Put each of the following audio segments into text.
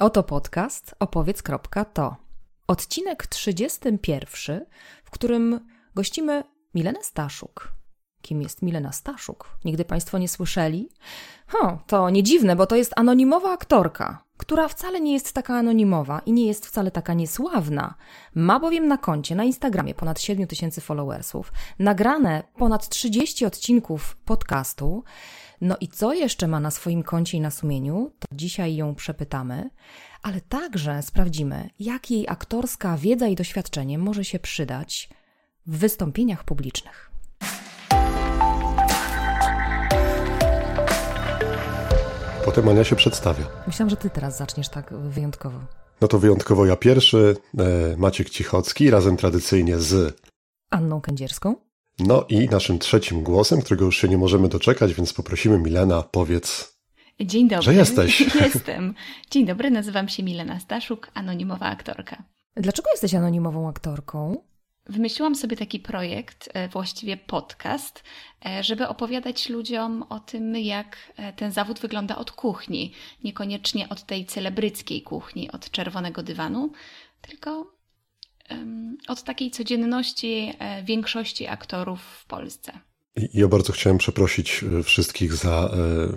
Oto podcast opowiedz.to. Odcinek 31, w którym gościmy Milenę Staszuk. Kim jest Milena Staszuk? Nigdy Państwo nie słyszeli? Ho, to nie dziwne, bo to jest anonimowa aktorka, która wcale nie jest taka anonimowa i nie jest wcale taka niesławna. Ma bowiem na koncie na Instagramie ponad 7 tysięcy followersów, nagrane ponad 30 odcinków podcastu. No i co jeszcze ma na swoim koncie i na sumieniu, to dzisiaj ją przepytamy, ale także sprawdzimy, jak jej aktorska wiedza i doświadczenie może się przydać w wystąpieniach publicznych. Potem Ania się przedstawia. Myślałam, że ty teraz zaczniesz tak wyjątkowo. No to wyjątkowo ja pierwszy, e, Maciek Cichocki, razem tradycyjnie z Anną Kędzierską. No i naszym trzecim głosem, którego już się nie możemy doczekać, więc poprosimy Milena, powiedz, Dzień dobry. że jesteś. Jestem. Dzień dobry, nazywam się Milena Staszuk, anonimowa aktorka. Dlaczego jesteś anonimową aktorką? Wymyśliłam sobie taki projekt, e, właściwie podcast, e, żeby opowiadać ludziom o tym, jak e, ten zawód wygląda od kuchni. Niekoniecznie od tej celebryckiej kuchni, od czerwonego dywanu, tylko od takiej codzienności większości aktorów w Polsce. Ja bardzo chciałem przeprosić wszystkich za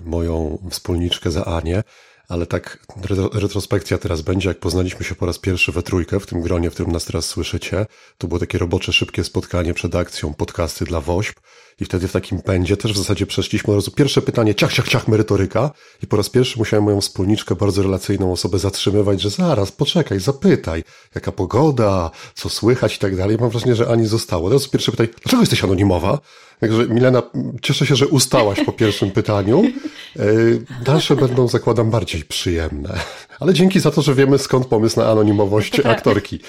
moją wspólniczkę, za Anię, ale tak retro, retrospekcja teraz będzie, jak poznaliśmy się po raz pierwszy we trójkę, w tym gronie, w którym nas teraz słyszycie. To było takie robocze, szybkie spotkanie przed akcją, podcasty dla WOŚP i wtedy w takim pędzie też w zasadzie przeszliśmy od razu pierwsze pytanie, ciach, ciach, ciach, merytoryka i po raz pierwszy musiałem moją wspólniczkę, bardzo relacyjną osobę zatrzymywać, że zaraz, poczekaj, zapytaj, jaka pogoda, co słychać i tak dalej. Mam wrażenie, że Ani zostało. Od razu pierwsze pytanie, dlaczego jesteś anonimowa? Także Milena, cieszę się, że ustałaś po pierwszym pytaniu. E, Dalsze będą, zakładam, bardziej przyjemne. Ale dzięki za to, że wiemy skąd pomysł na anonimowość To aktorki.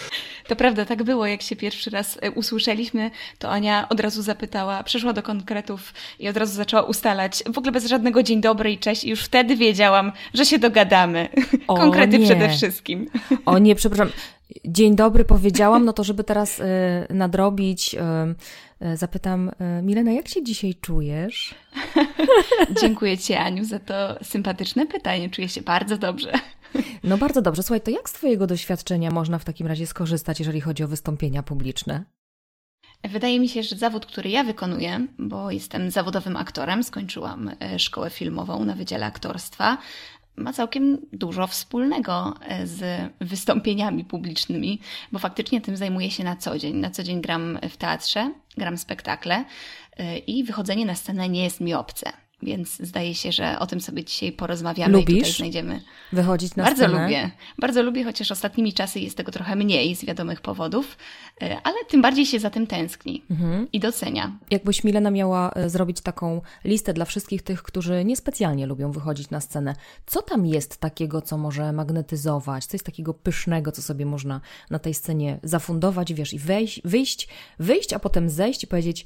To prawda, tak było. Jak się pierwszy raz e, usłyszeliśmy, to Ania od razu zapytała, przeszła do konkretów i od razu zaczęła ustalać, w ogóle bez żadnego dzień dobry i cześć. I już wtedy wiedziałam, że się dogadamy. O, Konkrety nie. przede wszystkim. O nie, przepraszam. Dzień dobry powiedziałam, no to żeby teraz y, nadrobić, y, zapytam, y, Milena, jak się dzisiaj czujesz? Dziękuję Ci, Aniu, za to sympatyczne pytanie. Czuję się bardzo dobrze. No bardzo dobrze. Słuchaj, to jak z Twojego doświadczenia można w takim razie skorzystać, jeżeli chodzi o wystąpienia publiczne? Wydaje mi się, że zawód, który ja wykonuję, bo jestem zawodowym aktorem, skończyłam e, szkołę filmową na Wydziale Aktorstwa, ma całkiem dużo wspólnego e, z wystąpieniami publicznymi, bo faktycznie tym zajmuję się na co dzień. Na co dzień gram w teatrze, gram spektakle e, i wychodzenie na scenę nie jest mi obce. Więc zdaje się, że o tym sobie dzisiaj porozmawiamy i tutaj Lubisz znajdziemy. Wychodzić na Bardzo scenę? lubię. Bardzo lubię, chociaż ostatnimi czasy jest tego trochę mniej z wiadomych powodów, e, ale tym bardziej się za tym tęskni Mhm. i docenia. Jakbyś Milena miała e, zrobić taką listę dla wszystkich tych, którzy niespecjalnie lubią wychodzić na scenę, co tam jest takiego, co może magnetyzować, co jest takiego pysznego, co sobie można na tej scenie zafundować, wiesz, i wejść, wyjść, wyjść, a potem zejść i powiedzieć,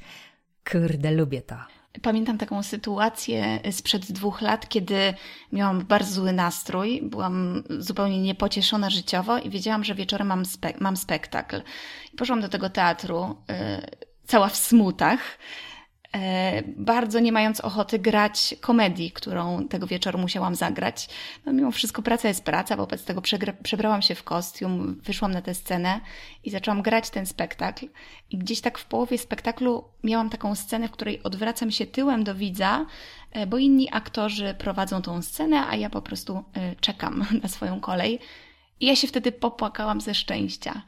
kurde, lubię to. Pamiętam taką sytuację sprzed dwóch lat, kiedy miałam bardzo zły nastrój, byłam zupełnie niepocieszona życiowo i wiedziałam, że wieczorem mam, spe- mam spektakl. I poszłam do tego teatru, y, cała w smutach, bardzo nie mając ochoty grać komedii, którą tego wieczoru musiałam zagrać. No, mimo wszystko praca jest praca, wobec tego przebrałam się w kostium, wyszłam na tę scenę i zaczęłam grać ten spektakl. I gdzieś tak w połowie spektaklu miałam taką scenę, w której odwracam się tyłem do widza, e, bo inni aktorzy prowadzą tą scenę, a ja po prostu e, czekam na swoją kolej. I ja się wtedy popłakałam ze szczęścia,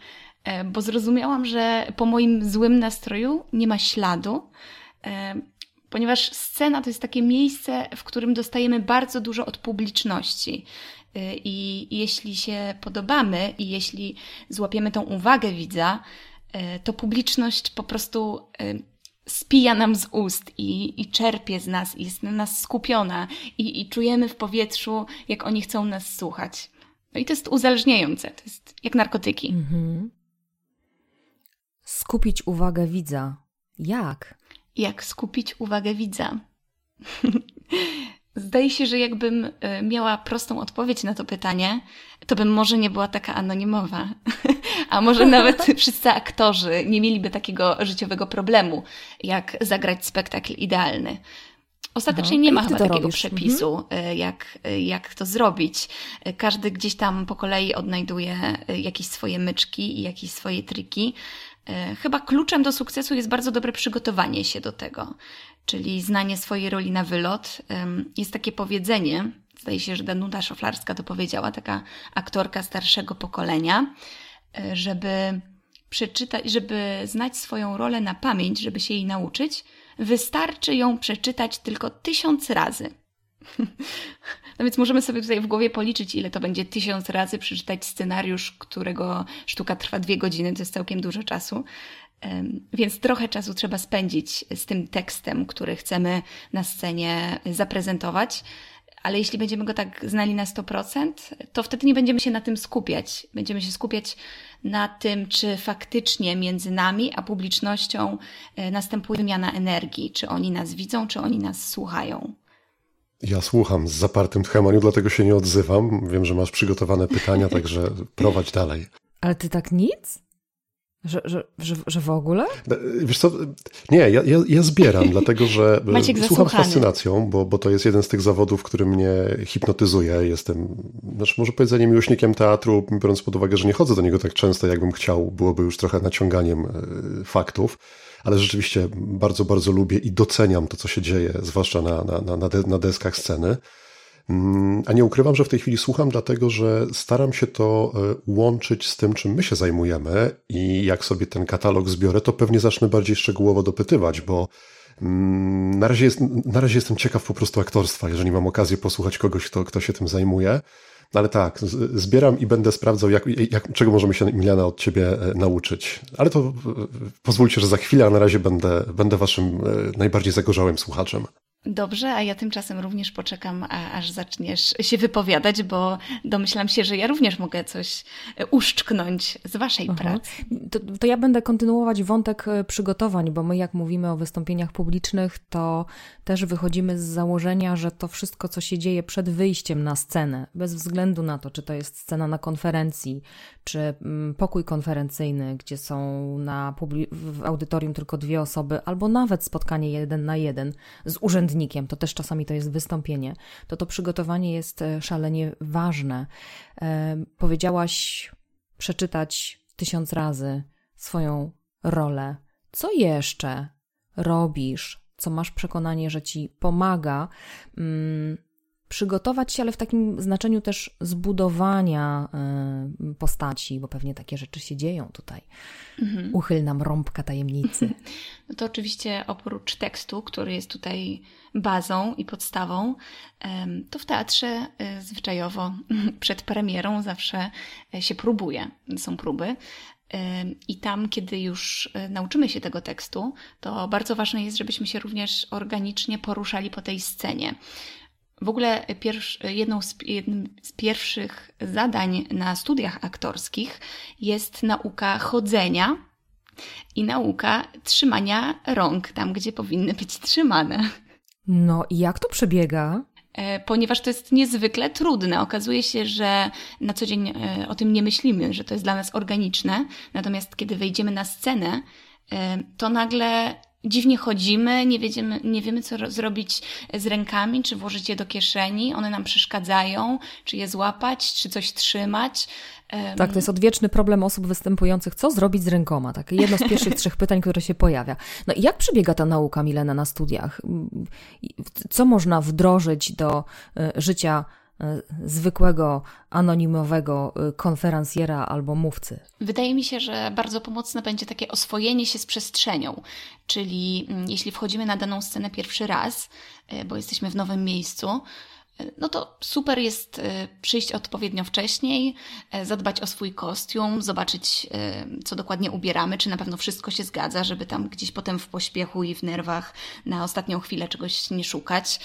e, bo zrozumiałam, że po moim złym nastroju nie ma śladu, e, ponieważ scena to jest takie miejsce, w którym dostajemy bardzo dużo od publiczności. Y, I jeśli się podobamy i jeśli złapiemy tą uwagę widza, y, to publiczność po prostu spija nam z ust i, i czerpie z nas, i jest na nas skupiona i, i czujemy w powietrzu, jak oni chcą nas słuchać. No i to jest uzależniające, to jest jak narkotyki. Mhm. Skupić uwagę widza. Jak? Jak skupić uwagę widza? Zdaje się, że jakbym y, miała prostą odpowiedź na to pytanie, to bym może nie była taka anonimowa. A może nawet wszyscy aktorzy nie mieliby takiego życiowego problemu, jak zagrać spektakl idealny. Ostatecznie nie ma chyba takiego robisz? przepisu, mhm. jak, jak to zrobić. Każdy gdzieś tam po kolei odnajduje jakieś swoje myczki i jakieś swoje triki. Chyba kluczem do sukcesu jest bardzo dobre przygotowanie się do tego, czyli znanie swojej roli na wylot. Jest takie powiedzenie, zdaje się, że Danuta Szoflarska to powiedziała, taka aktorka starszego pokolenia, żeby przeczytać, żeby znać swoją rolę na pamięć, żeby się jej nauczyć, wystarczy ją przeczytać tylko tysiąc razy. No więc możemy sobie tutaj w głowie policzyć, ile to będzie tysiąc razy przeczytać scenariusz, którego sztuka trwa dwie godziny, to jest całkiem dużo czasu. Więc trochę czasu trzeba spędzić z tym tekstem, który chcemy na scenie zaprezentować ale jeśli będziemy go tak znali na 100%, to wtedy nie będziemy się na tym skupiać. Będziemy się skupiać na tym, czy faktycznie między nami a publicznością e, następuje wymiana energii, czy oni nas widzą, czy oni nas słuchają. Ja słucham z zapartym tchem, dlatego się nie odzywam. Wiem, że masz przygotowane pytania, także prowadź dalej. Ale ty tak nic? Że, że, że, że w ogóle? Wiesz co, nie, ja, ja, zbieram, dlatego że Maciek słucham z fascynacją, bo, bo to jest jeden z tych zawodów, który mnie hipnotyzuje. Jestem, znaczy może powiedzenie miłośnikiem teatru, biorąc pod uwagę, że nie chodzę do niego tak często, jakbym chciał, byłoby już trochę naciąganiem e, faktów, ale rzeczywiście bardzo, bardzo lubię i doceniam to, co się dzieje, zwłaszcza na, na, na, na deskach sceny. Mm, a nie ukrywam, że w tej chwili słucham, dlatego że staram się to e, łączyć z tym, czym my się zajmujemy i jak sobie ten katalog zbiorę, to pewnie zacznę bardziej szczegółowo dopytywać, bo mm, na razie, jest, na razie jestem ciekaw po prostu aktorstwa, jeżeli mam okazję posłuchać kogoś, kto, kto się tym zajmuje. No ale tak, zbieram i będę sprawdzał, jak, jak, czego możemy się, Emiliana, od ciebie e, nauczyć. Ale to pozwólcie, że za chwilę, a na razie będę, będę waszym e, najbardziej zagorzałym słuchaczem. Dobrze, a ja tymczasem również poczekam, aż zaczniesz się wypowiadać, bo domyślam się, że ja również mogę coś e, uszczknąć z Waszej Aha. pracy. To, to, ja będę kontynuować wątek e, przygotowań, bo my, jak mówimy o wystąpieniach publicznych, to też wychodzimy z założenia, że to wszystko, co się dzieje przed wyjściem na scenę, bez względu na to, czy to jest scena na konferencji, czy mm, pokój konferencyjny, gdzie są na w audytorium tylko dwie osoby, albo nawet spotkanie jeden na jeden z urzędnikiem, to też czasami to jest wystąpienie, to to przygotowanie jest e, szalenie ważne. E, powiedziałaś przeczytać tysiąc razy swoją rolę. Co jeszcze robisz, co masz przekonanie, że ci pomaga? Mm, przygotować się, ale w takim znaczeniu też zbudowania y, postaci, bo pewnie takie rzeczy się dzieją tutaj. Mhm. Uchylna rąbka tajemnicy. No to oczywiście oprócz tekstu, który jest tutaj bazą i podstawą, to w teatrze y, zwyczajowo przed premierą zawsze y, się próbuje. Są próby. I tam, kiedy już nauczymy się tego tekstu, to bardzo ważne jest, żebyśmy się również organicznie poruszali po tej scenie. W ogóle pierwsz, jedną z, jednym z pierwszych zadań na studiach aktorskich jest nauka chodzenia i nauka trzymania rąk tam, gdzie powinny być trzymane. No i jak to przebiega? E, ponieważ to jest niezwykle trudne. Okazuje się, że na co dzień e, o tym nie myślimy, że to jest dla nas organiczne. Natomiast kiedy wejdziemy na scenę, e, to nagle dziwnie chodzimy, nie, wiemy, nie wiemy, co zrobić z rękami, czy włożyć je do kieszeni, one nam przeszkadzają, czy je złapać, czy coś trzymać. Tak, to jest odwieczny problem osób występujących, co zrobić z rękoma. Tak, jedno z pierwszych trzech pytań, które się pojawia. No i jak przebiega ta nauka, Milena, na studiach? Co można wdrożyć do e, życia zwykłego, anonimowego e, konferencjera albo mówcy. Wydaje mi się, że bardzo pomocne będzie takie oswojenie się z przestrzenią, czyli mm, jeśli wchodzimy na daną scenę pierwszy raz, e, bo jesteśmy w nowym miejscu, no to super jest e, przyjść odpowiednio wcześniej, e, zadbać o swój kostium, zobaczyć, e, co dokładnie ubieramy, czy na pewno wszystko się zgadza, żeby tam gdzieś potem w pośpiechu i w nerwach na ostatnią chwilę czegoś nie szukać.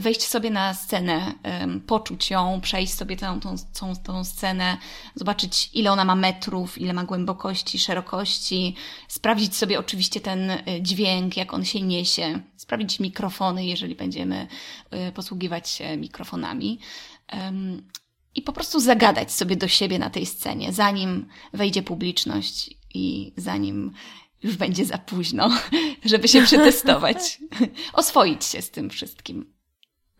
Wejść sobie na scenę, poczuć ją, przejść sobie tą, tą, tą, tą scenę, zobaczyć, ile ona ma metrów, ile ma głębokości, szerokości, sprawdzić sobie oczywiście ten dźwięk, jak on się niesie, sprawdzić mikrofony, jeżeli będziemy posługiwać się mikrofonami mikrofonami i po prostu zagadać sobie do siebie na tej scenie, zanim wejdzie publiczność i zanim już będzie za późno, żeby się przetestować, oswoić się z tym wszystkim.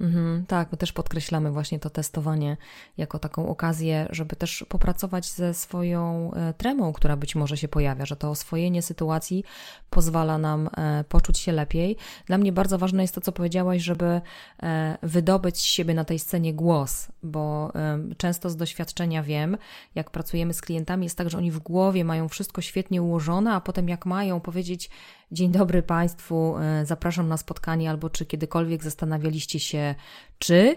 Mhm, tak, my też podkreślamy właśnie to testowanie jako taką okazję, żeby też popracować ze swoją e, tremą, która być może się pojawia, że to oswojenie sytuacji pozwala nam e, poczuć się lepiej. Dla mnie bardzo ważne jest to, co powiedziałaś, żeby e, wydobyć z siebie na tej scenie głos, bo często z doświadczenia wiem, jak pracujemy z klientami, jest tak, że oni w głowie mają wszystko świetnie ułożone, a potem jak mają powiedzieć, Dzień dobry Państwu, e, zapraszam na spotkanie, albo czy kiedykolwiek zastanawialiście się, czy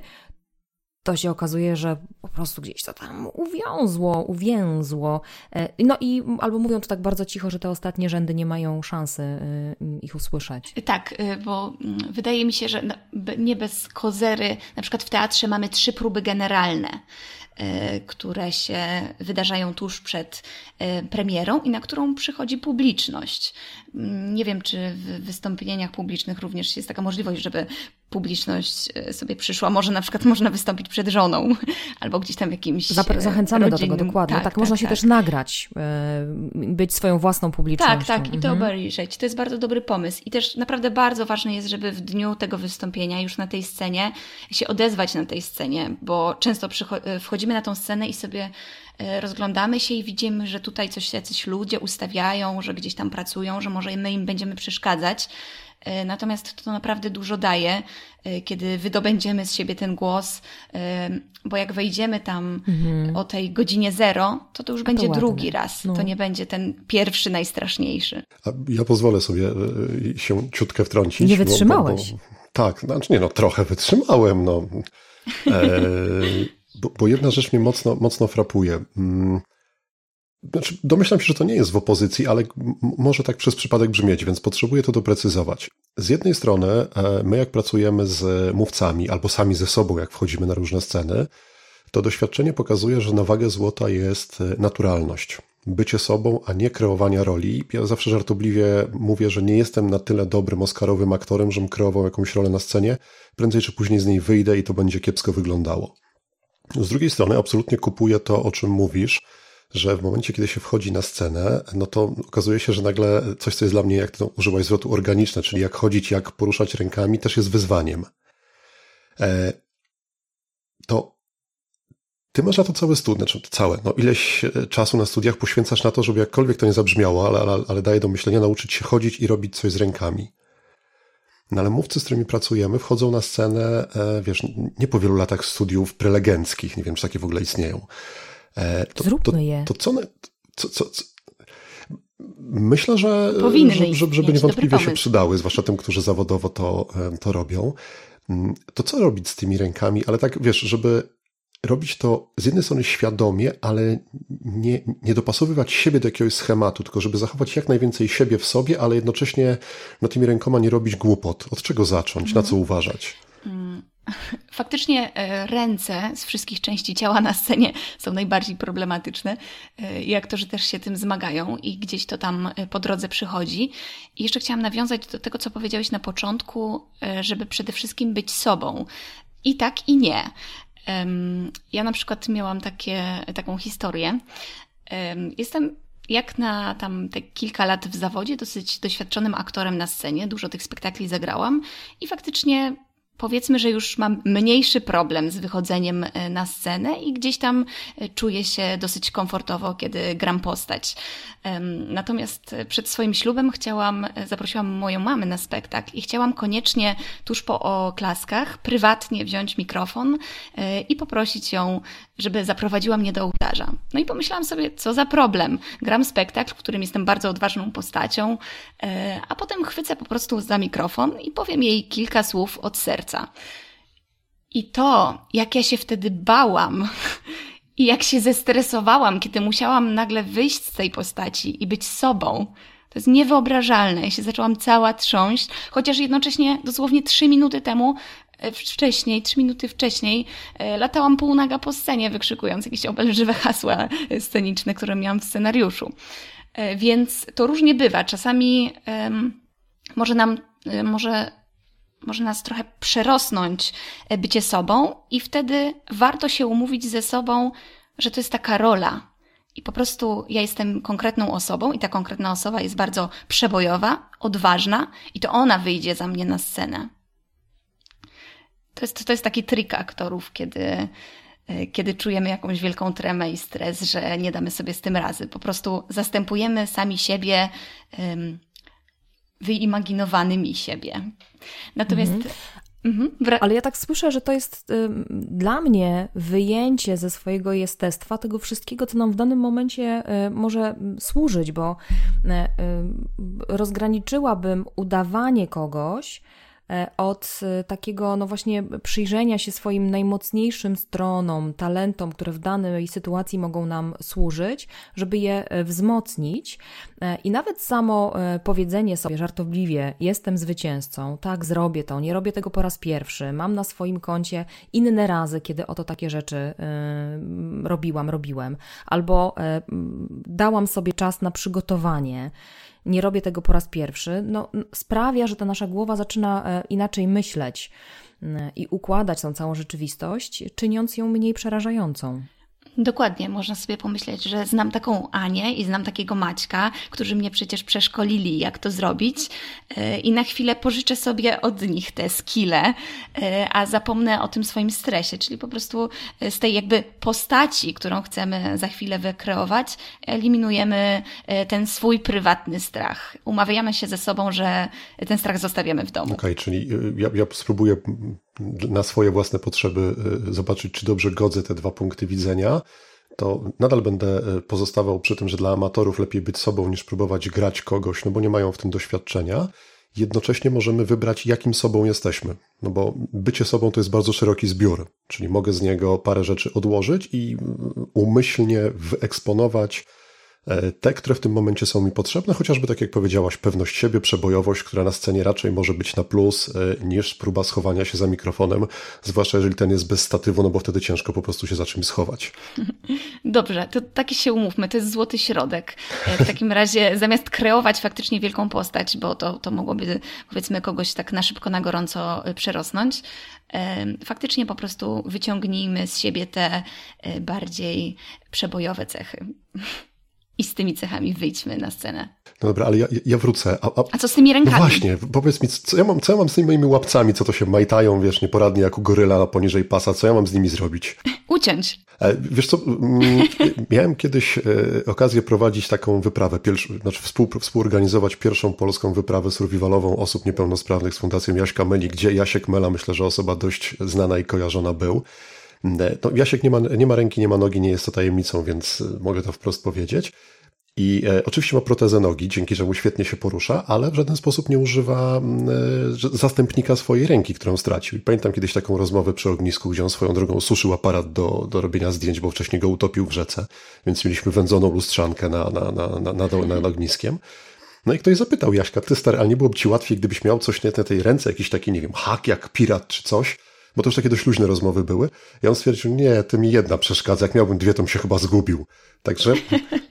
to się okazuje, że po prostu gdzieś to tam uwiązło, uwięzło. E, no i albo mówią to tak bardzo cicho, że te ostatnie rzędy nie mają szansy e, ich usłyszeć. Tak, bo mm, wydaje mi się, że nie bez kozery, na przykład w teatrze mamy trzy próby generalne. E, które się wydarzają tuż przed e, premierą i na którą przychodzi publiczność. Mm, nie wiem, czy w wystąpieniach publicznych również jest taka możliwość, żeby publiczność e, sobie przyszła. Może na przykład można wystąpić przed żoną albo gdzieś tam jakimś. zachęcamy rodzinnym. do tego, dokładnie. Tak, tak, tak można tak, się tak. też nagrać, być swoją własną publicznością. Tak, tak, i to mhm. obejrzeć. To jest bardzo dobry pomysł. I też naprawdę bardzo ważne jest, żeby w dniu tego wystąpienia, już na tej scenie, się odezwać na tej scenie, bo często wchodzimy na tą scenę i sobie e, rozglądamy się i widzimy, że tutaj coś jacyś ludzie ustawiają, że gdzieś tam pracują, że może my im będziemy przeszkadzać. E, natomiast to naprawdę dużo daje, e, kiedy wydobędziemy z siebie ten głos, bo jak wejdziemy tam mhm. o tej godzinie zero, to to już to będzie ładne. drugi raz. No. To nie będzie ten pierwszy, najstraszniejszy. A ja pozwolę sobie się ciutkę wtrącić. Nie wytrzymałeś. Bo, bo, tak, znaczy nie no, trochę wytrzymałem. No. E, bo, bo jedna rzecz mnie mocno, mocno frapuje. Znaczy, domyślam się, że to nie jest w opozycji, ale może tak przez przypadek brzmieć, więc potrzebuję to doprecyzować. Z jednej strony, e, my jak pracujemy z mówcami albo sami ze sobą, jak wchodzimy na różne sceny, to doświadczenie pokazuje, że na wagę złota jest e, naturalność. Bycie sobą, a nie kreowania roli. Ja zawsze żartobliwie mówię, że nie jestem na tyle dobrym oscarowym aktorem, żebym kreował jakąś rolę na scenie. Prędzej czy później z niej wyjdę i to będzie kiepsko wyglądało. Z drugiej strony absolutnie kupuję to, o czym mówisz, że w momencie, kiedy się wchodzi na scenę, no to okazuje się, że nagle coś, co jest dla mnie, jak to użyłaś zwrotu organiczne, czyli jak chodzić, jak poruszać rękami, też jest wyzwaniem. E, to ty masz na to całe studia, znaczy całe, no ileś e, czasu na studiach poświęcasz na to, żeby jakkolwiek to nie zabrzmiało, ale, ale, ale daje do myślenia nauczyć się chodzić i robić coś z rękami. No ale mówcy, z którymi pracujemy, wchodzą na scenę, e, wiesz, nie po wielu latach studiów prelegenckich, nie wiem, czy takie w ogóle istnieją. E, to, Zróbmy to, je. To, co, co, co, co Myślę, że, że, że żeby niewątpliwie się przydały, zwłaszcza tym, którzy zawodowo to, to robią. Mm, to co robić z tymi rękami, ale tak wiesz, żeby robić to z jednej strony świadomie, ale nie, nie dopasowywać siebie do jakiegoś schematu, tylko żeby zachować jak najwięcej siebie w sobie, ale jednocześnie no, tymi rękoma nie robić głupot. Od czego zacząć? Na co mhm. uważać? Mm. Faktycznie e, ręce z wszystkich części ciała na scenie są najbardziej problematyczne e, i aktorzy też się tym zmagają i gdzieś to tam e, po drodze przychodzi. I jeszcze chciałam nawiązać do tego, co powiedziałeś na początku, żeby przede wszystkim być sobą. I tak, i nie. Ja na przykład miałam takie, taką historię. Jestem jak na tam te kilka lat w zawodzie, dosyć doświadczonym aktorem na scenie, dużo tych spektakli zagrałam i faktycznie powiedzmy, że już mam mniejszy problem z wychodzeniem e, na scenę i gdzieś tam e, czuję się dosyć komfortowo, kiedy gram postać. Natomiast e, przed swoim ślubem chciałam, zaprosiłam moją mamę na spektakl i chciałam koniecznie tuż po oklaskach prywatnie wziąć mikrofon i poprosić ją, żeby zaprowadziła mnie do ołtarza. No i pomyślałam sobie, co za problem. Gram spektakl, w którym jestem bardzo odważną postacią, a potem chwycę po prostu za mikrofon i powiem jej kilka słów od serca. I to, jak ja się wtedy bałam i jak się zestresowałam, kiedy musiałam nagle wyjść z tej postaci i być sobą, to jest niewyobrażalne. Ja się zaczęłam cała trząść, chociaż jednocześnie dosłownie trzy minuty temu, e, wcześniej, trzy minuty wcześniej, e, latałam półnaga po scenie, wykrzykując jakieś obelżywe hasła sceniczne, które miałam w scenariuszu. E, więc to różnie bywa. Czasami może nam, może może nas trochę przerosnąć e, bycie sobą, i wtedy warto się umówić ze sobą, że to jest taka rola. I po prostu ja jestem konkretną osobą i ta konkretna osoba jest bardzo przebojowa, odważna i to ona wyjdzie za mnie na scenę. To jest, to jest taki trik aktorów, kiedy, e, kiedy czujemy jakąś wielką tremę i stres, że nie damy sobie z tym razy. Po prostu zastępujemy sami siebie wyimaginowanymi siebie. Natomiast mhm. Mhm. Ale ja tak słyszę, że to jest y, dla mnie wyjęcie ze swojego jestestwa tego wszystkiego, co nam w danym momencie y, może służyć, bo y, rozgraniczyłabym udawanie kogoś E, od e, takiego, no właśnie, przyjrzenia się swoim najmocniejszym stronom, talentom, które w danej sytuacji mogą nam służyć, żeby je e, wzmocnić. I nawet samo powiedzenie sobie żartobliwie: Jestem zwycięzcą, tak, zrobię to, nie robię tego po raz pierwszy, mam na swoim koncie inne razy, kiedy oto takie rzeczy robiłam, robiłem, albo dałam sobie czas na przygotowanie nie robię tego po raz pierwszy, no, sprawia, że ta nasza głowa zaczyna e, inaczej myśleć i układać tą całą rzeczywistość, czyniąc ją mniej przerażającą. Dokładnie, można sobie pomyśleć, że znam taką Anię i znam takiego Maćka, którzy mnie przecież przeszkolili, jak to zrobić, e, i na chwilę pożyczę sobie od nich te skille, e, a zapomnę o tym swoim stresie, czyli po prostu z tej jakby postaci, którą chcemy za chwilę wykreować, eliminujemy e, ten swój prywatny strach. Umawiamy się ze sobą, że ten strach zostawiamy w domu. Okej, okay, czyli ja, ja spróbuję na swoje własne potrzeby y, zobaczyć, czy dobrze godzę te dwa punkty widzenia, to nadal będę y, pozostawał przy tym, że dla amatorów lepiej być sobą niż próbować grać kogoś, no bo nie mają w tym doświadczenia. Jednocześnie możemy wybrać, jakim sobą jesteśmy. No bo bycie sobą to jest bardzo szeroki zbiór, czyli mogę z niego parę rzeczy odłożyć i y, umyślnie wyeksponować te, które w tym momencie są mi potrzebne, chociażby tak jak powiedziałaś, pewność siebie, przebojowość, która na scenie raczej może być na plus e, niż próba schowania się za mikrofonem, zwłaszcza jeżeli ten jest bez statywu, no bo wtedy ciężko po prostu się za czymś schować. Dobrze, to taki się umówmy, to jest złoty środek. E, w takim razie zamiast kreować faktycznie wielką postać, bo to, to mogłoby powiedzmy kogoś tak na szybko, na gorąco przerosnąć, faktycznie po prostu wyciągnijmy z siebie te bardziej przebojowe cechy i z tymi cechami wyjdźmy na scenę. No dobra, ale ja, ja wrócę. A, a... a, co z tymi rękami? No właśnie, powiedz mi, co ja, mam, co ja mam z tymi moimi łapcami, co to się majtają, wiesz, nieporadnie jak u goryla poniżej pasa, co ja mam z nimi zrobić? Uciąć. E, wiesz co, mm, miałem kiedyś e, okazję prowadzić taką wyprawę, pierwszy, znaczy współ, współorganizować pierwszą polską wyprawę survivalową osób niepełnosprawnych z Fundacją Jaśka Meli, gdzie Jasiek Mela, myślę, że osoba dość znana i kojarzona był. No, Jasiek nie ma, nie ma ręki, nie ma nogi, nie jest to tajemnicą, więc e, mogę to wprost powiedzieć. I e, oczywiście ma protezę nogi, dzięki czemu świetnie się porusza, ale w żaden sposób nie używa e, zastępnika swojej ręki, którą stracił. I pamiętam kiedyś taką rozmowę przy ognisku, gdzie on swoją drogą suszył aparat do, do robienia zdjęć, bo wcześniej go utopił w rzece, więc mieliśmy wędzoną lustrzankę na, na, na, na, nad, ogniskiem. No i ktoś zapytał Jaśka, ty stary, ale nie byłoby ci łatwiej, gdybyś miał coś na tej ręce, jakiś taki, nie wiem, hak jak pirat czy coś, bo to już takie dość luźne rozmowy były. Ja on stwierdził, nie, ty mi jedna przeszkadza, jak miałbym dwie, to bym się chyba zgubił. Także,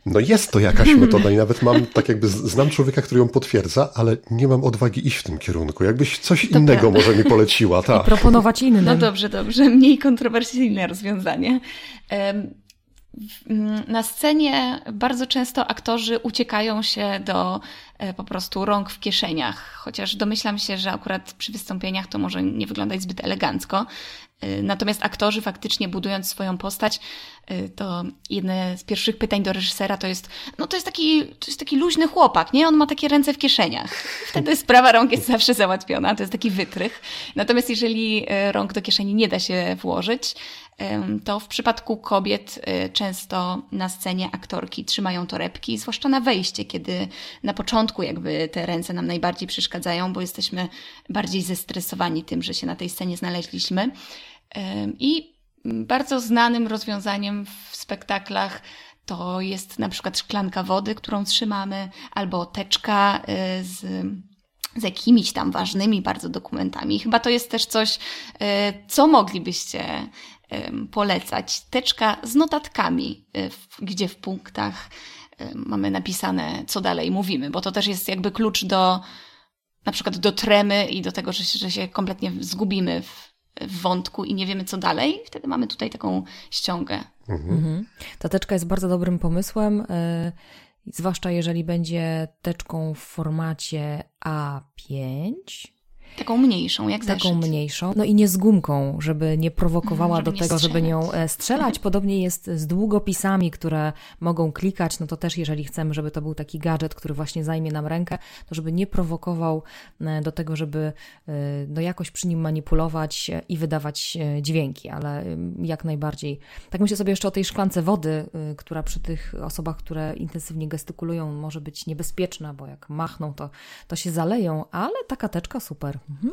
no jest to jakaś metoda i nawet mam, tak jakby znam człowieka, który ją potwierdza, ale nie mam odwagi iść w tym kierunku. Jakbyś coś to innego prawda. może mi poleciła, tak. I proponować inne. No dobrze, dobrze. Mniej kontrowersyjne rozwiązanie. Na scenie bardzo często aktorzy uciekają się do e, po prostu rąk w kieszeniach, chociaż domyślam się, że akurat przy wystąpieniach to może nie wyglądać zbyt elegancko. E, natomiast aktorzy faktycznie budując swoją postać, e, to jedne z pierwszych pytań do reżysera to jest, no to jest taki, to jest taki luźny chłopak, nie? On ma takie ręce w kieszeniach. Wtedy sprawa rąk jest zawsze załatwiona, to jest taki wytrych. Natomiast jeżeli rąk do kieszeni nie da się włożyć, to w przypadku kobiet y, często na scenie aktorki trzymają torebki, zwłaszcza na wejście, kiedy na początku jakby te ręce nam najbardziej przeszkadzają, bo jesteśmy bardziej zestresowani tym, że się na tej scenie znaleźliśmy. I bardzo znanym rozwiązaniem w spektaklach to jest na przykład szklanka wody, którą trzymamy, albo teczka y, z z jakimiś tam ważnymi bardzo dokumentami. Chyba to jest też coś, y, co moglibyście polecać. Teczka z notatkami, e, gdzie w punktach mamy napisane, co dalej mówimy, bo to też jest jakby klucz do na przykład do tremy i do tego, że, że się kompletnie zgubimy w, w wątku i nie wiemy co dalej, wtedy mamy tutaj taką ściągę. Mhm. mhm. Ta teczka jest bardzo dobrym pomysłem, yy, zwłaszcza jeżeli będzie teczką w formacie A5 Taką mniejszą, jak Taką zeszyt. mniejszą. No i nie z gumką, żeby nie prowokowała żeby do tego, strzelać. żeby nią e, strzelać. Podobnie jest z długopisami, które mogą klikać. No to też, jeżeli chcemy, żeby to był taki gadżet, który właśnie zajmie nam rękę, to żeby nie prowokował e, do tego, żeby e, no jakoś przy nim manipulować i wydawać dźwięki, ale jak najbardziej. Tak myślę sobie jeszcze o tej szklance wody, która przy tych osobach, które intensywnie gestykulują, może być niebezpieczna, bo jak machną, to, to się zaleją, ale taka teczka super. Mhm.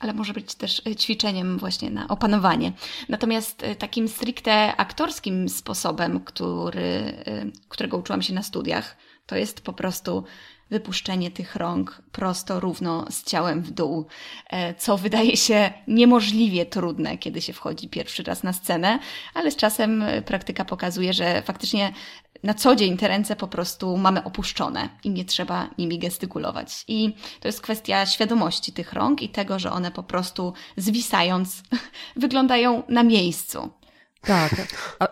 Ale może być też e, ćwiczeniem właśnie na opanowanie. Natomiast e, takim stricte aktorskim sposobem, który, e, którego uczyłam się na studiach, to jest po prostu wypuszczenie tych rąk prosto, równo z ciałem w dół, co wydaje się niemożliwie trudne, kiedy się wchodzi pierwszy raz na scenę, ale z czasem praktyka pokazuje, że faktycznie na co dzień te ręce po prostu mamy opuszczone i nie trzeba nimi gestykulować. I to jest kwestia świadomości tych rąk i tego, że one po prostu zwisając wyglądają na miejscu. Tak.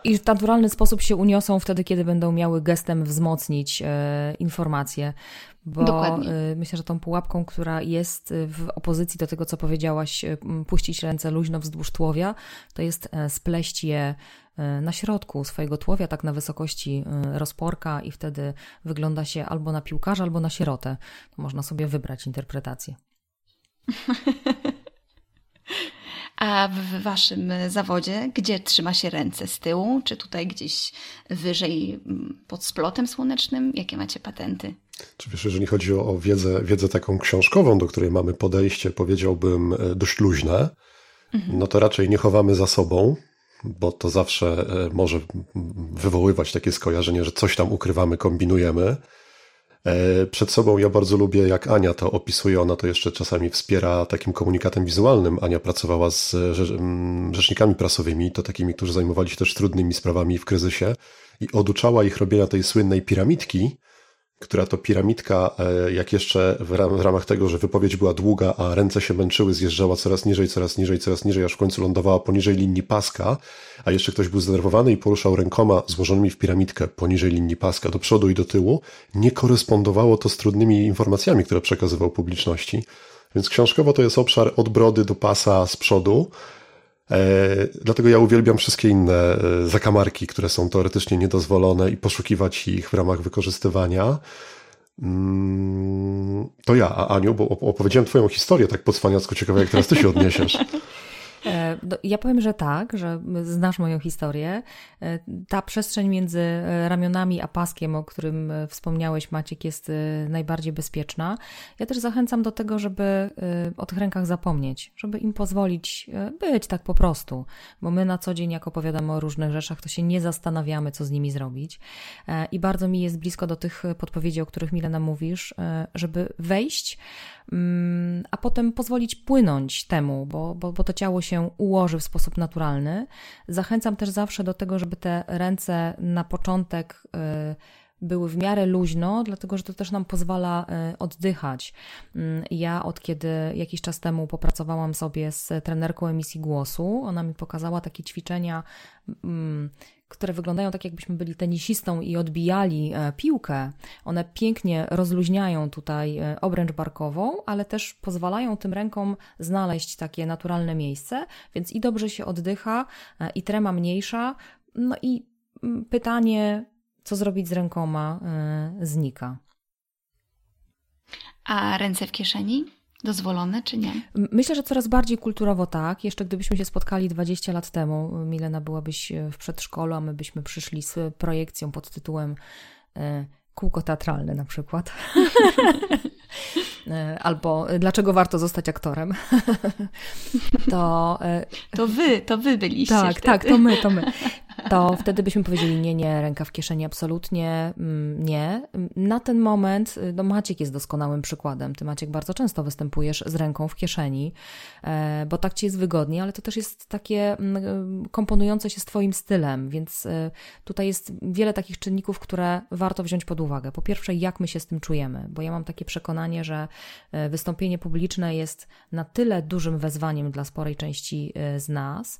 I w naturalny sposób się uniosą wtedy, kiedy będą miały gestem wzmocnić e, informacje. Bo Dokładnie. E, myślę, że tą pułapką, która jest w opozycji do tego, co powiedziałaś, e, puścić ręce luźno wzdłuż tłowia, to jest e, spleść je E, na środku swojego tłowia, tak na wysokości e, rozporka, i wtedy wygląda się albo na piłkarza, albo na sierotę. Można sobie wybrać interpretację. A w waszym zawodzie, gdzie trzyma się ręce z tyłu? Czy tutaj gdzieś wyżej pod splotem słonecznym? Jakie macie patenty? Czy wiesz, jeżeli chodzi o, o wiedzę, wiedzę taką książkową, do której mamy podejście, powiedziałbym, e, dość luźne, mhm. no to raczej nie chowamy za sobą, bo to zawsze e, może wywoływać takie skojarzenie, że coś tam ukrywamy, kombinujemy. E, przed sobą ja bardzo lubię, jak Ania to opisuje. Ona to jeszcze czasami wspiera takim komunikatem wizualnym. Ania pracowała z mm, rzecznikami prasowymi, to takimi, którzy zajmowali się też trudnymi sprawami w kryzysie i oduczała ich robienia tej słynnej piramidki, która to piramidka, e, jak jeszcze w ramach tego, że wypowiedź była długa, a ręce się męczyły, zjeżdżała coraz niżej, coraz niżej, coraz niżej, aż w końcu lądowała poniżej linii paska, a jeszcze ktoś był zdenerwowany i poruszał rękoma złożonymi w piramidkę poniżej linii paska do przodu i do tyłu, nie korespondowało to z trudnymi informacjami, które przekazywał publiczności. Więc książkowo to jest obszar od brody do pasa z przodu, dlatego ja uwielbiam wszystkie inne e, zakamarki, które są teoretycznie niedozwolone i poszukiwać ich w ramach wykorzystywania. Mm, to ja, a Aniu, bo opowiedziałem Twoją historię tak podswaniacko ciekawe, jak teraz Ty się odniesiesz. E, ja powiem, że tak, że znasz moją historię. E, ta przestrzeń między e, ramionami a paskiem, o którym wspomniałeś, Maciek, jest najbardziej bezpieczna. Ja też zachęcam do tego, żeby o tych rękach zapomnieć, żeby im pozwolić być tak po prostu, bo my na co dzień, jak opowiadamy o różnych rzeczach, to się nie zastanawiamy, co z nimi zrobić. I bardzo mi jest blisko do tych podpowiedzi, o których Milena mówisz, żeby wejść Mm, a potem pozwolić płynąć temu, bo, bo, bo to ciało się ułoży w sposób naturalny. Zachęcam też zawsze do tego, żeby te ręce na początek y, były w miarę luźno, dlatego że to też nam pozwala y, oddychać. Mm, ja od kiedy jakiś czas temu popracowałam sobie z trenerką emisji głosu, ona mi pokazała takie ćwiczenia mm, które wyglądają tak, jakbyśmy byli tenisistą i odbijali e, piłkę. One pięknie rozluźniają tutaj e, obręcz barkową, ale też pozwalają tym rękom znaleźć takie naturalne miejsce, więc i dobrze się oddycha, e, i trema mniejsza. No i mm, pytanie, co zrobić z rękoma, znika. A ręce w kieszeni? dozwolone, czy nie? Myślę, że coraz bardziej kulturowo tak. Jeszcze gdybyśmy się spotkali 20 lat temu, Milena byłabyś e, w przedszkolu, a my byśmy przyszli z projekcją pod tytułem Kółko teatralne na przykład. Albo dlaczego warto zostać aktorem. to, to wy, to wy byliście. Tak, wtedy. tak, to my, to my. To wtedy byśmy powiedzieli nie, nie, ręka w kieszeni absolutnie mm, nie. Na ten moment, y, no Maciek jest doskonałym przykładem. Ty Maciek bardzo często występujesz z ręką w kieszeni, e, bo tak ci jest wygodnie, ale to też jest takie mm, komponujące się z twoim stylem, więc y, tutaj jest wiele takich czynników, które warto wziąć pod uwagę. Po pierwsze, jak my się z tym czujemy, bo ja mam takie przekonanie, że e, wystąpienie publiczne jest na tyle dużym wezwaniem dla sporej części e, z nas,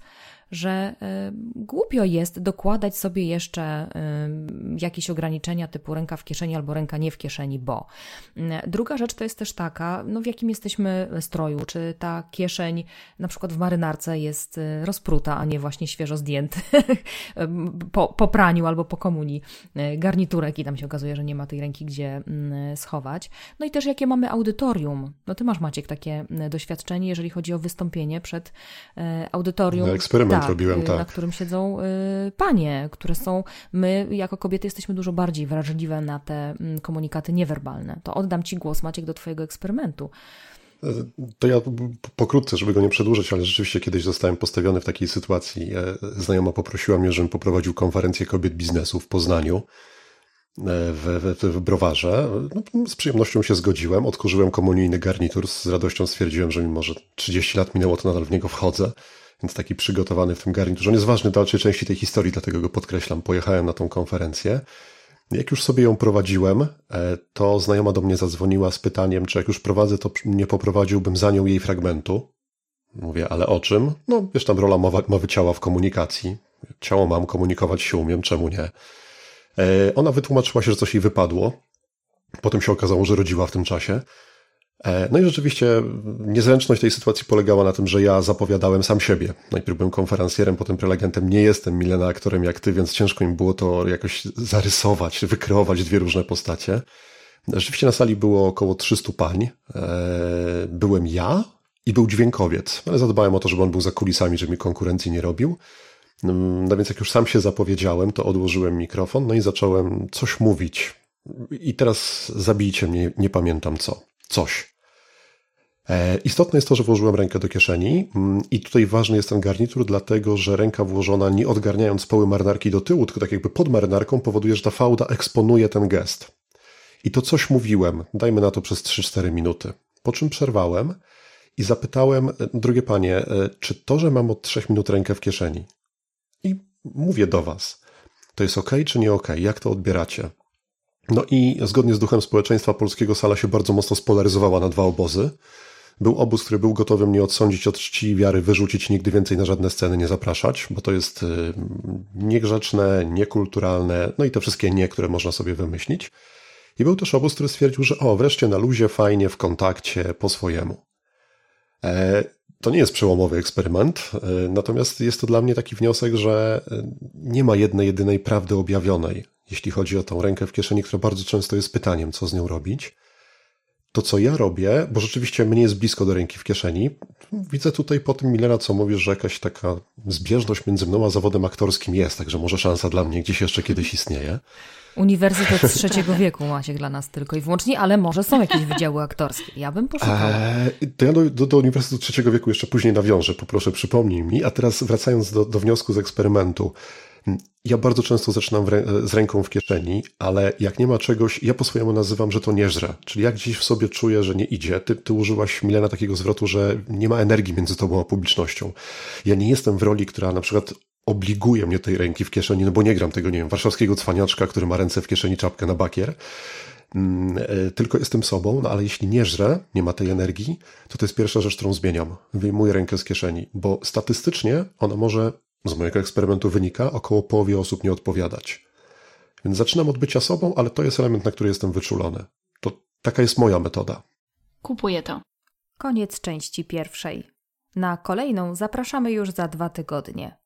że y, głupio jest dokładać sobie jeszcze y, jakieś ograniczenia typu ręka w kieszeni albo ręka nie w kieszeni, bo. Druga rzecz to jest też taka, no w jakim jesteśmy stroju, czy ta kieszeń na przykład w marynarce jest y, rozpruta, a nie właśnie świeżo zdjęty po, po praniu albo po komunii garniturek i tam się okazuje, że nie ma tej ręki gdzie mm, schować. No i też jakie mamy audytorium. No ty masz Maciek takie doświadczenie, jeżeli chodzi o wystąpienie przed audytorium. Eksperyment tak, robiłem, y, tak. Na którym siedzą y, panie, które są, my jako kobiety jesteśmy dużo bardziej wrażliwe na te mm, komunikaty niewerbalne. To oddam Ci głos, Maciek, do Twojego eksperymentu. To ja pokrótce, żeby go nie przedłużyć, ale rzeczywiście kiedyś zostałem postawiony w takiej sytuacji. E, znajoma poprosiła mnie, żebym poprowadził konferencję kobiet biznesu w Poznaniu e, w, w, w browarze. No, z przyjemnością się zgodziłem, odkurzyłem komunijny garnitur, z radością stwierdziłem, że mimo, że 30 lat minęło, to nadal w niego wchodzę więc taki przygotowany w tym garniturze. On jest ważny w dalszej części tej historii, dlatego go podkreślam. Pojechałem na tą konferencję. Jak już sobie ją prowadziłem, e, to znajoma do mnie zadzwoniła z pytaniem, czy jak już prowadzę, to nie poprowadziłbym za nią jej fragmentu. Mówię, ale o czym? No, wiesz, tam rola mowa, mowy ciała w komunikacji. Ciało mam, komunikować się umiem, czemu nie? E, ona wytłumaczyła się, że coś jej wypadło. Potem się okazało, że rodziła w tym czasie. E, no i rzeczywiście niezręczność tej sytuacji polegała na tym, że ja zapowiadałem sam siebie. Najpierw byłem konferencjerem, potem prelegentem. Nie jestem Milena aktorem jak ty, więc ciężko mi było to jakoś zarysować, wykreować dwie różne postacie. Rzeczywiście na sali było około 300 pań. E, byłem ja i był dźwiękowiec, ale zadbałem o to, żeby on był za kulisami, żeby mi konkurencji nie robił. No więc jak już sam się zapowiedziałem, to odłożyłem mikrofon, no i zacząłem coś mówić. I teraz zabijcie mnie, nie pamiętam co coś. E, istotne jest to, że włożyłem rękę do kieszeni mm, i tutaj ważny jest ten garnitur, dlatego że ręka włożona nie odgarniając poły marynarki do tyłu, tylko tak jakby pod marynarką powoduje, że ta fałda eksponuje ten gest. I to coś mówiłem, dajmy na to przez 3-4 minuty. Po czym przerwałem i zapytałem, e, drogie panie, e, czy to, że mam od 3 minut rękę w kieszeni i mówię do was, to jest ok, czy nie ok? Jak to odbieracie? No i zgodnie z duchem społeczeństwa polskiego sala się bardzo mocno spolaryzowała na dwa obozy. Był obóz, który był gotowy mnie odsądzić od czci i wiary, wyrzucić, nigdy więcej na żadne sceny nie zapraszać, bo to jest y, niegrzeczne, niekulturalne, no i te wszystkie nie, które można sobie wymyślić. I był też obóz, który stwierdził, że o, wreszcie na luzie, fajnie, w kontakcie, po swojemu. E, to nie jest przełomowy eksperyment, e, natomiast jest to dla mnie taki wniosek, że e, nie ma jednej, jedynej prawdy objawionej jeśli chodzi o tą rękę w kieszeni, która bardzo często jest pytaniem, co z nią robić. To, co ja robię, bo rzeczywiście mnie jest blisko do ręki w kieszeni, widzę tutaj po tym Millera, co mówisz, że jakaś taka zbieżność między mną a zawodem aktorskim jest, także może szansa dla mnie gdzieś jeszcze kiedyś istnieje. Uniwersytet z trzeciego wieku macie dla nas tylko i wyłącznie, ale może są jakieś wydziały aktorskie. Ja bym poszukała. Eee, to ja do, do, do, Uniwersytetu trzeciego wieku jeszcze później nawiążę, poproszę przypomnij mi. A teraz wracając do, do wniosku z eksperymentu. Ja bardzo często zaczynam z ręką w kieszeni, ale jak nie ma czegoś, ja po swojemu nazywam, że to nie żre. Czyli jak gdzieś w sobie czuję, że nie idzie. Ty, ty użyłaś, Milena, takiego zwrotu, że nie ma energii między tobą a publicznością. Ja nie jestem w roli, która na przykład obliguje mnie tej ręki w kieszeni, no bo nie gram tego, nie wiem, warszawskiego cwaniaczka, który ma ręce w kieszeni, czapkę na bakier. Mm, e, tylko jestem sobą, no ale jeśli nie żrę, nie ma tej energii, to to jest pierwsza rzecz, którą zmieniam. Wyjmuję rękę z kieszeni, bo statystycznie ona może z mojego eksperymentu wynika, około połowie osób nie odpowiadać. Więc zaczynam od bycia sobą, ale to jest element, na który jestem wyczulony. To taka jest moja metoda. Kupuję to. Koniec części pierwszej. Na kolejną zapraszamy już za dwa tygodnie.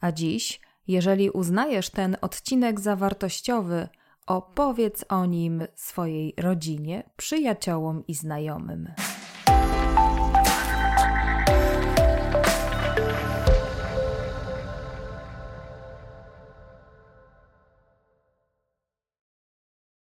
A dziś, jeżeli uznajesz ten odcinek za wartościowy, opowiedz o nim swojej rodzinie, przyjaciołom i znajomym.